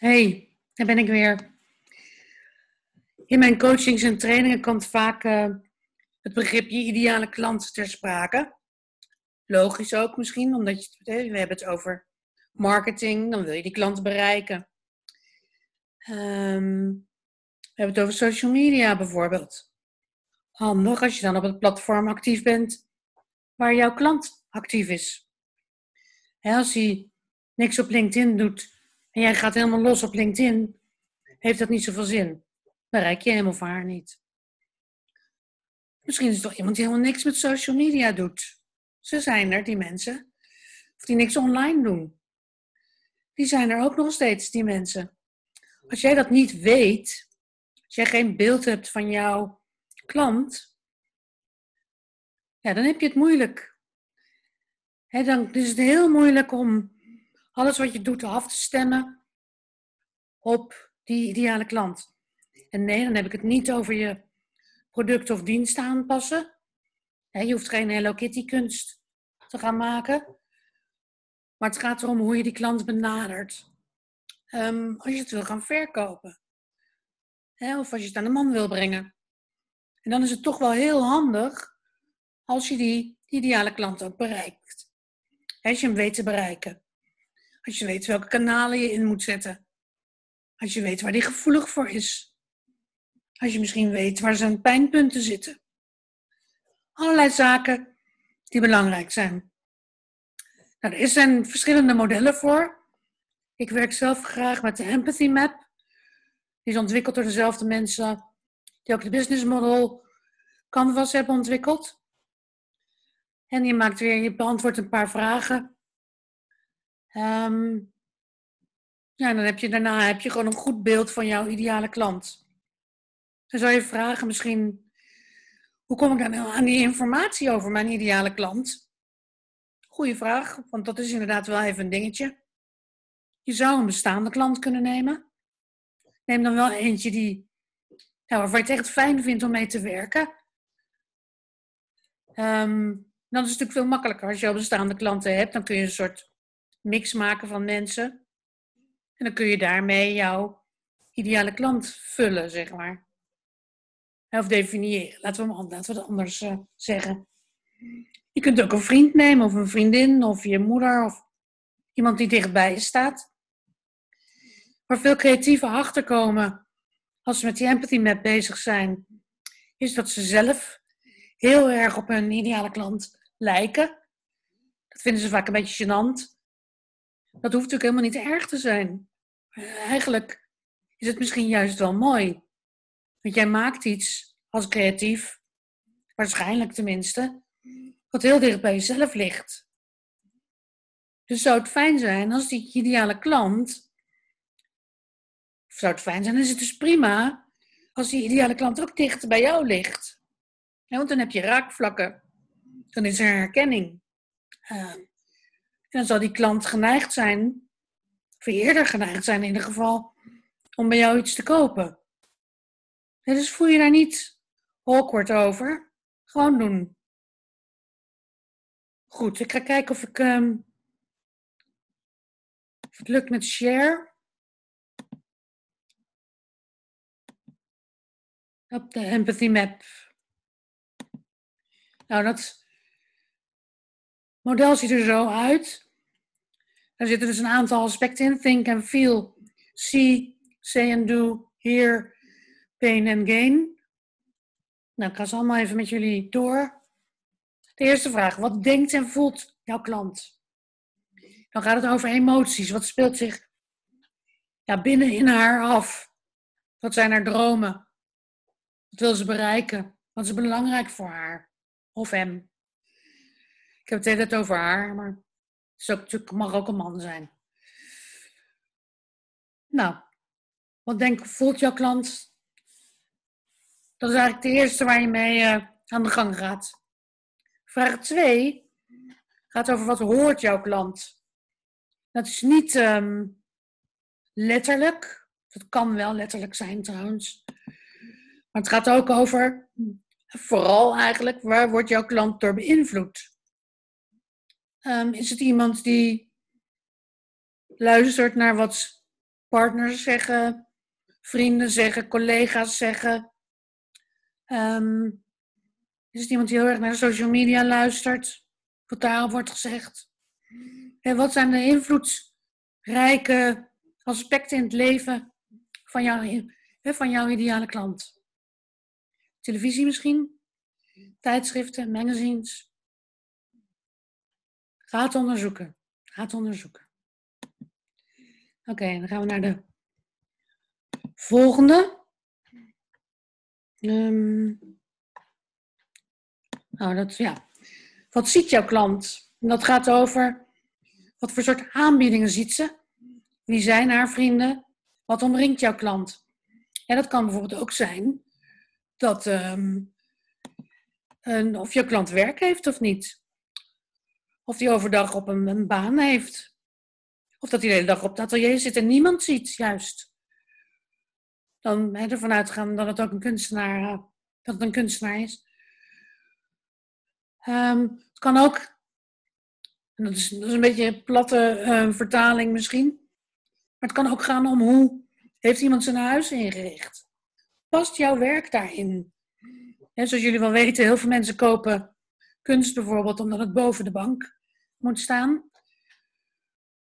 Hey, daar ben ik weer. In mijn coachings en trainingen komt vaak uh, het begrip je ideale klant ter sprake. Logisch ook misschien, omdat je, we hebben het over marketing, dan wil je die klant bereiken. Um, we hebben het over social media bijvoorbeeld. Handig als je dan op het platform actief bent waar jouw klant actief is. als hij niks op LinkedIn doet en jij gaat helemaal los op LinkedIn, heeft dat niet zoveel zin. Bereik je hem of haar niet. Misschien is het toch iemand die helemaal niks met social media doet. Ze zijn er, die mensen. Of die niks online doen. Die zijn er ook nog steeds, die mensen. Als jij dat niet weet, als jij geen beeld hebt van jouw klant, ja, dan heb je het moeilijk. dan is het heel moeilijk om alles wat je doet af te stemmen op die ideale klant. En nee, dan heb ik het niet over je product of dienst aanpassen. je hoeft geen Hello Kitty kunst te gaan maken. Maar het gaat erom hoe je die klant benadert. Um, als je het wil gaan verkopen. of als je het aan de man wil brengen. En dan is het toch wel heel handig als je die ideale klant ook bereikt. Als je hem weet te bereiken. Als je weet welke kanalen je in moet zetten. Als je weet waar die gevoelig voor is. Als je misschien weet waar zijn pijnpunten zitten. Allerlei zaken die belangrijk zijn. Nou, er zijn verschillende modellen voor. Ik werk zelf graag met de Empathy Map. Die is ontwikkeld door dezelfde mensen die ook de Business Model Canvas hebben ontwikkeld. En je maakt weer, je beantwoordt een paar vragen. Um, ja, dan heb je daarna heb je gewoon een goed beeld van jouw ideale klant. Dan zou je vragen misschien, hoe kom ik dan nou aan die informatie over mijn ideale klant? Goeie vraag, want dat is inderdaad wel even een dingetje. Je zou een bestaande klant kunnen nemen. Neem dan wel eentje die, nou, je het echt fijn vindt om mee te werken. Um, dan is het natuurlijk veel makkelijker. Als je al bestaande klanten hebt, dan kun je een soort mix maken van mensen. En dan kun je daarmee jouw ideale klant vullen, zeg maar. Of definiëren. Laten we, laten we het anders uh, zeggen. Je kunt ook een vriend nemen, of een vriendin, of je moeder, of iemand die dichtbij staat. Waar veel creatieven achterkomen als ze met die empathy map bezig zijn, is dat ze zelf heel erg op hun ideale klant lijken. Dat vinden ze vaak een beetje gênant. Dat hoeft natuurlijk helemaal niet erg te zijn. Eigenlijk is het misschien juist wel mooi. Want jij maakt iets als creatief, waarschijnlijk tenminste, wat heel dicht bij jezelf ligt. Dus zou het fijn zijn als die ideale klant, zou het fijn zijn, is het dus prima als die ideale klant ook dicht bij jou ligt. want dan heb je raakvlakken dan is er herkenning. Uh, dan zal die klant geneigd zijn, of eerder geneigd zijn in ieder geval, om bij jou iets te kopen. dus voel je daar niet awkward over. Gewoon doen. Goed, ik ga kijken of ik. Um, of het lukt met share. Op de empathy map. Nou, dat model ziet er zo uit. Er zitten dus een aantal aspecten in. Think and feel, see, say and do, hear, pain and gain. Nou, ik ga ze allemaal even met jullie door. De eerste vraag. Wat denkt en voelt jouw klant? Dan gaat het over emoties. Wat speelt zich ja, binnen in haar af? Wat zijn haar dromen? Wat wil ze bereiken? Wat is belangrijk voor haar of hem? Ik heb het hele over haar, maar het mag ook een man zijn. Nou, wat denk, voelt jouw klant? Dat is eigenlijk de eerste waar je mee uh, aan de gang gaat. Vraag 2 gaat over wat hoort jouw klant? Dat is niet um, letterlijk. Het kan wel letterlijk zijn trouwens. Maar het gaat ook over, vooral eigenlijk, waar wordt jouw klant door beïnvloed? Um, is het iemand die luistert naar wat partners zeggen, vrienden zeggen, collega's zeggen. Ehm, is het iemand die heel erg naar social media luistert? Wat daarop wordt gezegd? En wat zijn de invloedrijke aspecten in het leven van, jou, van jouw ideale klant? Televisie misschien? Tijdschriften, magazines? Ga het onderzoeken. Ga het onderzoeken. Oké, dan gaan we naar de volgende. Um, nou, dat, ja. Wat ziet jouw klant? En dat gaat over wat voor soort aanbiedingen ziet ze? Wie zijn haar vrienden? Wat omringt jouw klant? En dat kan bijvoorbeeld ook zijn dat um, een, of jouw klant werk heeft of niet. Of die overdag op een, baan heeft. Of dat hij de hele dag op het atelier zit en niemand ziet, juist. Dan hè, ervan uitgaan dat het ook een kunstenaar, uh, dat een kunstenaar is. Um, het kan ook, en dat is, dat is een beetje een platte uh, vertaling misschien, maar het kan ook gaan om hoe heeft iemand zijn huis ingericht. Past jouw werk daarin? He, zoals jullie wel weten, heel veel mensen kopen kunst bijvoorbeeld omdat het boven de bank moet staan.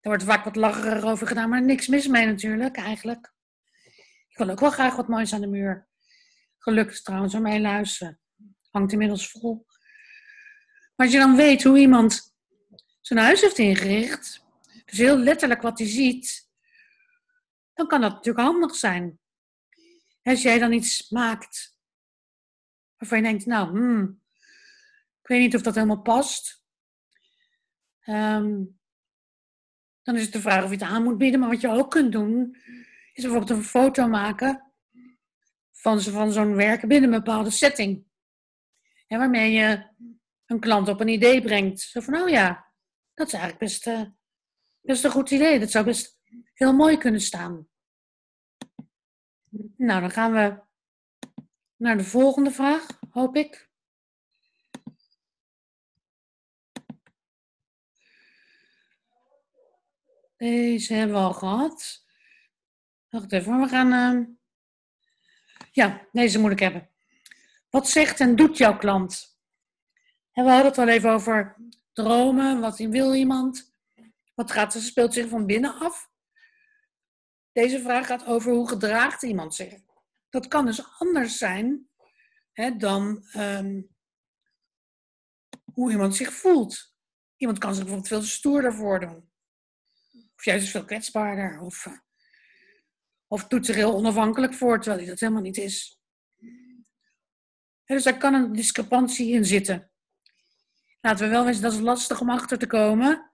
Er wordt vaak wat lacherig over gedaan, maar niks mis mee natuurlijk, eigenlijk. Ik wil ook wel graag wat moois aan de muur. Gelukkig trouwens, om mijn luisteren. Hangt inmiddels vol. Maar als je dan weet hoe iemand zijn huis heeft ingericht, dus heel letterlijk wat hij ziet, dan kan dat natuurlijk handig zijn. Als jij dan iets maakt waarvan je denkt, nou, hmm, ik weet niet of dat helemaal past. Um, dan is het de vraag of je het aan moet bieden. Maar wat je ook kunt doen, is bijvoorbeeld een foto maken van, van zo'n werk binnen een bepaalde setting. Ja, waarmee je een klant op een idee brengt. Zo van, oh ja, dat is eigenlijk best, uh, best een goed idee. Dat zou best heel mooi kunnen staan. Nou, dan gaan we naar de volgende vraag, hoop ik. Deze hebben we al gehad. Wacht even, we gaan. Uh... Ja, deze moet ik hebben. Wat zegt en doet jouw klant? We hadden het al even over dromen. Wat wil iemand? Wat gaat er, speelt zich van binnen af? Deze vraag gaat over hoe gedraagt iemand zich. Dat kan dus anders zijn hè, dan um, hoe iemand zich voelt. Iemand kan zich bijvoorbeeld veel stoerder voordoen. Of juist veel kwetsbaarder. Of, eh, of doet zich heel onafhankelijk voor, terwijl hij dat helemaal niet is. dus daar kan een discrepantie in zitten. Laten we wel weten, dat is lastig om achter te komen.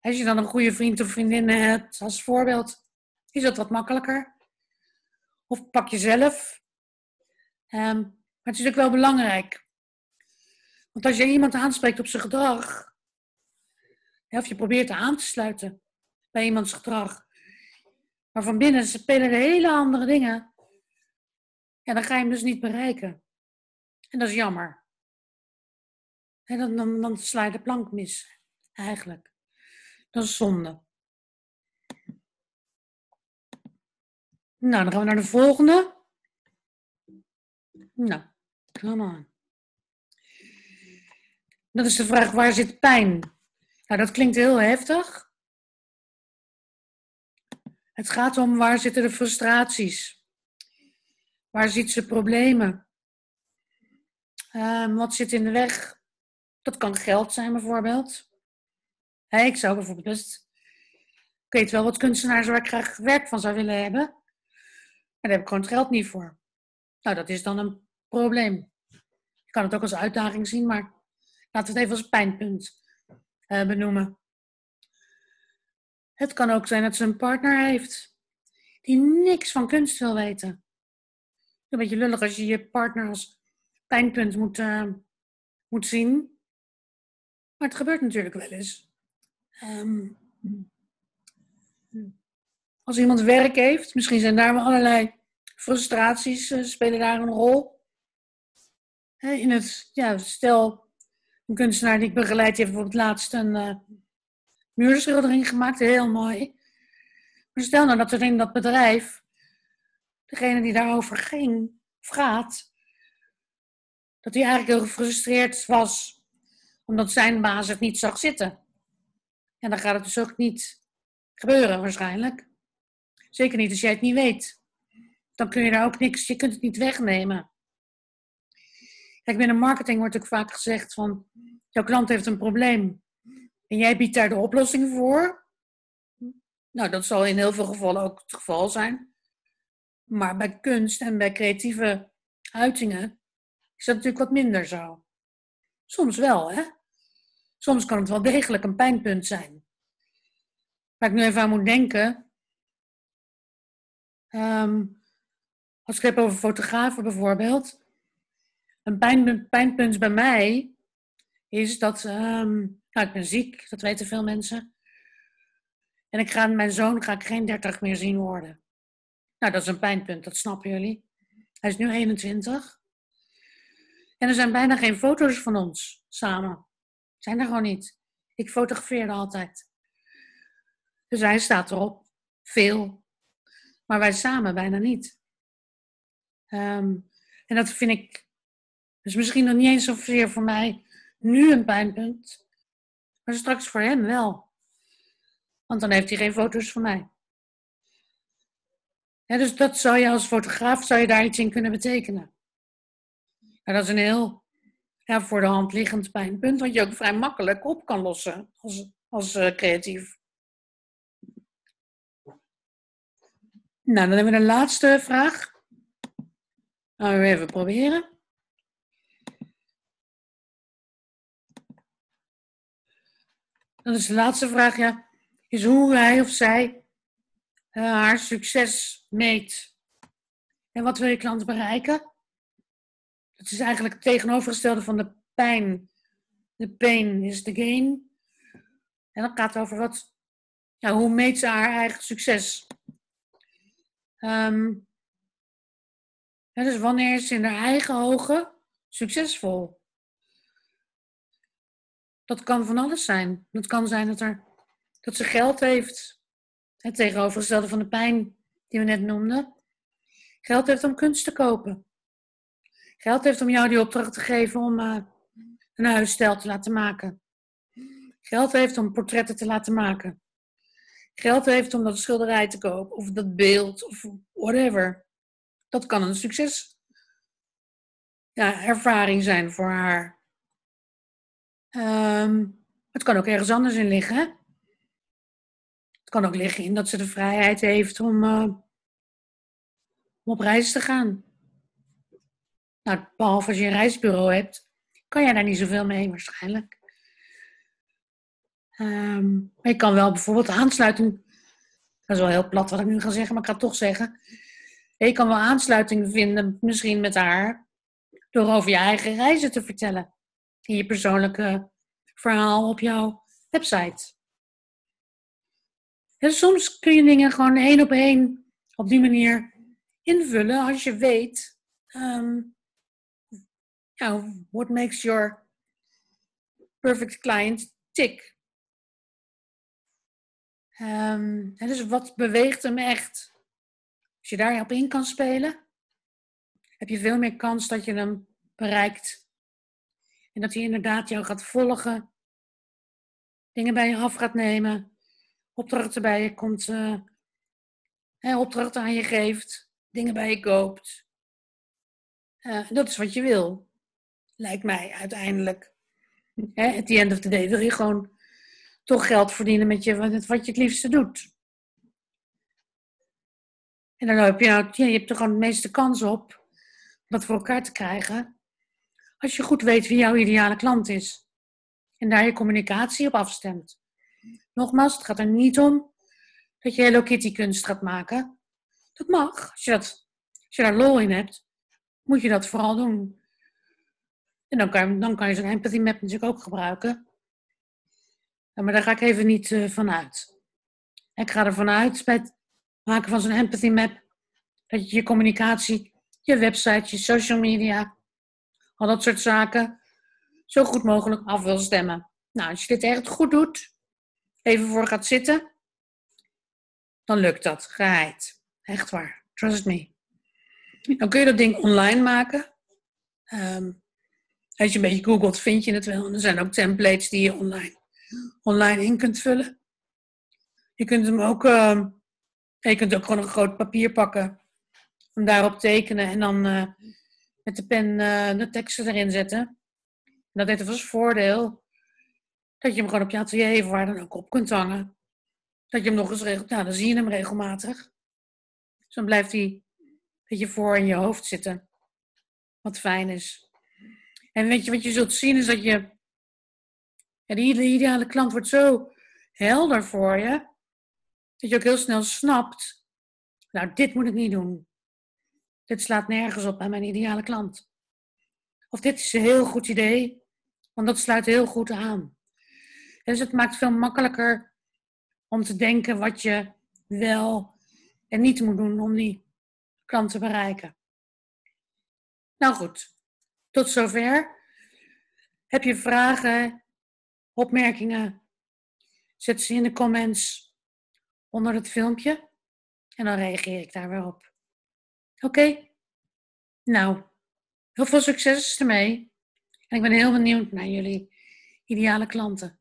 Als je dan een goede vriend of vriendin hebt als voorbeeld, is dat wat makkelijker. Of pak je zelf. Um, maar het is ook wel belangrijk. Want als je iemand aanspreekt op zijn gedrag, of je probeert aan te sluiten bij iemands gedrag. Maar van binnen spelen er hele andere dingen. Ja, dan ga je hem dus niet bereiken. En dat is jammer. En dan, dan, dan sla je de plank mis, eigenlijk. Dat is zonde. Nou, dan gaan we naar de volgende. Nou, come on. Dat is de vraag, waar zit pijn? Nou, dat klinkt heel heftig. Het gaat om waar zitten de frustraties? Waar ziet ze problemen? Um, wat zit in de weg? Dat kan geld zijn bijvoorbeeld. Ik zou bijvoorbeeld best... Ik weet wel wat kunstenaars waar ik graag werk van zou willen hebben. Maar daar heb ik gewoon het geld niet voor. Nou, dat is dan een probleem. Je kan het ook als uitdaging zien, maar laten we het even als pijnpunt uh, benoemen. Het kan ook zijn dat ze een partner heeft die niks van kunst wil weten. Een beetje lullig als je je partner als pijnpunt moet, uh, moet zien. Maar het gebeurt natuurlijk wel eens. Um, als iemand werk heeft, misschien zijn daar wel allerlei frustraties, uh, spelen daar een rol. In het, ja, stel, een kunstenaar die ik begeleid heeft bijvoorbeeld laatst een uh, muurschildering gemaakt, heel mooi. Maar stel nou dat er in dat bedrijf, degene die daarover ging, gaat, dat hij eigenlijk heel gefrustreerd was omdat zijn baas het niet zag zitten. En dan gaat het dus ook niet gebeuren waarschijnlijk. Zeker niet als jij het niet weet. Dan kun je daar ook niks, je kunt het niet wegnemen. Kijk, binnen marketing wordt ook vaak gezegd van, jouw klant heeft een probleem. En jij biedt daar de oplossing voor. Nou, dat zal in heel veel gevallen ook het geval zijn. Maar bij kunst en bij creatieve uitingen is dat natuurlijk wat minder zo. Soms wel, hè? Soms kan het wel degelijk een pijnpunt zijn. Waar ik nu even aan moet denken. Um, als ik het heb over fotografen bijvoorbeeld. Een pijnpunt, bij mij is dat. Um, nou, ik ben ziek, dat weten veel mensen. En ik ga mijn zoon ga ik geen 30 meer zien worden. Nou, dat is een pijnpunt, dat snappen jullie. Hij is nu 21. En er zijn bijna geen foto's van ons samen. Zijn er gewoon niet. Ik fotografeerde altijd. Dus hij staat erop. Veel. Maar wij samen bijna niet. Um, en dat vind ik. Dus misschien nog niet eens zozeer voor mij nu een pijnpunt. Maar straks voor hem wel. Want dan heeft hij geen foto's van mij. Ja, dus dat zou je als fotograaf zou je daar iets in kunnen betekenen. Maar dat is een heel voor de hand liggend pijnpunt, wat je ook vrij makkelijk op kan lossen als, als uh, creatief. Nou, dan hebben we de laatste vraag. Gaan we even proberen. Dan is de laatste vraag, ja, is hoe hij of zij uh, haar succes meet. En wat wil je klant bereiken? Het is eigenlijk het tegenovergestelde van de pijn. De pain is the gain. En dan gaat over wat, ja, hoe meet ze haar eigen succes. Um, ja, dus wanneer is ze in haar eigen ogen succesvol? Dat kan van alles zijn. Het kan zijn dat, er, dat ze geld heeft. Het tegenovergestelde van de pijn die we net noemden. Geld heeft om kunst te kopen. Geld heeft om jou die opdracht te geven om uh, een huisstijl te laten maken. Geld heeft om portretten te laten maken. Geld heeft om dat schilderij te kopen, of dat beeld, of whatever. Dat kan een succes ja, ervaring zijn voor haar. Um, het kan ook ergens anders in liggen. Het kan ook liggen in dat ze de vrijheid heeft om, uh, om op reis te gaan. Nou, behalve als je een reisbureau hebt, kan jij daar niet zoveel mee waarschijnlijk. Maar je kan wel bijvoorbeeld aansluiting, dat is wel heel plat wat ik nu ga zeggen, maar ik ga het toch zeggen. Je kan wel aansluiting vinden, misschien met haar, door over je eigen reizen te vertellen. In je persoonlijke verhaal op jouw website. En soms kun je dingen gewoon één op één op die manier invullen als je weet um, what makes your perfect client tick? Um, dus wat beweegt hem echt? Als je daarop in kan spelen, heb je veel meer kans dat je hem bereikt. En dat hij inderdaad jou gaat volgen, dingen bij je af gaat nemen, opdrachten bij je komt, uh, opdrachten aan je geeft, dingen bij je koopt. Uh, dat is wat je wil lijkt mij uiteindelijk. Hè, at the end of the day wil je gewoon toch geld verdienen met je, wat je het liefste doet. En dan heb je, nou, je hebt er gewoon de meeste kans op dat voor elkaar te krijgen. Als je goed weet wie jouw ideale klant is. En daar je communicatie op afstemt. Nogmaals, het gaat er niet om dat je Hello Kitty kunst gaat maken. Dat mag. Als je, dat, als je daar lol in hebt, moet je dat vooral doen. En dan kan, dan kan je zo'n empathy map natuurlijk ook gebruiken. maar daar ga ik even niet uh, van uit. Ik ga ervan uit bij het maken van zo'n empathy map dat je je communicatie, je website, je social media, al dat soort zaken zo goed mogelijk af wil stemmen. Nou, als je dit echt goed doet, even voor gaat zitten, dan lukt dat. Geheid. Echt waar. Trust me. Dan kun je dat ding online maken. Ehm, als je een beetje googelt, vind je het wel. En er zijn ook templates die je online, online in kunt vullen. Je kunt hem ook, uh, je kunt ook gewoon een groot papier pakken. Om daarop tekenen en dan uh, met de pen uh, de teksten erin zetten. En dat heeft als voordeel dat je hem gewoon op je atelier waar dan ook op kunt hangen. Dat je hem nog eens regelt. Nou, dan zie je hem regelmatig. Dus dan blijft hij een beetje voor in je hoofd zitten. Wat fijn is. En weet je, wat je zult zien is dat je... Ja, de ideale klant wordt zo helder voor je. Dat je ook heel snel snapt. Nou, dit moet ik niet doen. Dit slaat nergens op aan mijn ideale klant. Of dit is een heel goed idee. Want dat sluit heel goed aan. Dus het maakt veel makkelijker om te denken wat je wel en niet moet doen om die klant te bereiken. Nou goed, tot zover. Heb je vragen, opmerkingen? Zet ze in de comments onder het filmpje en dan reageer ik daar weer op. Oké? Nou, heel veel succes ermee. En ik ben heel benieuwd naar jullie ideale klanten.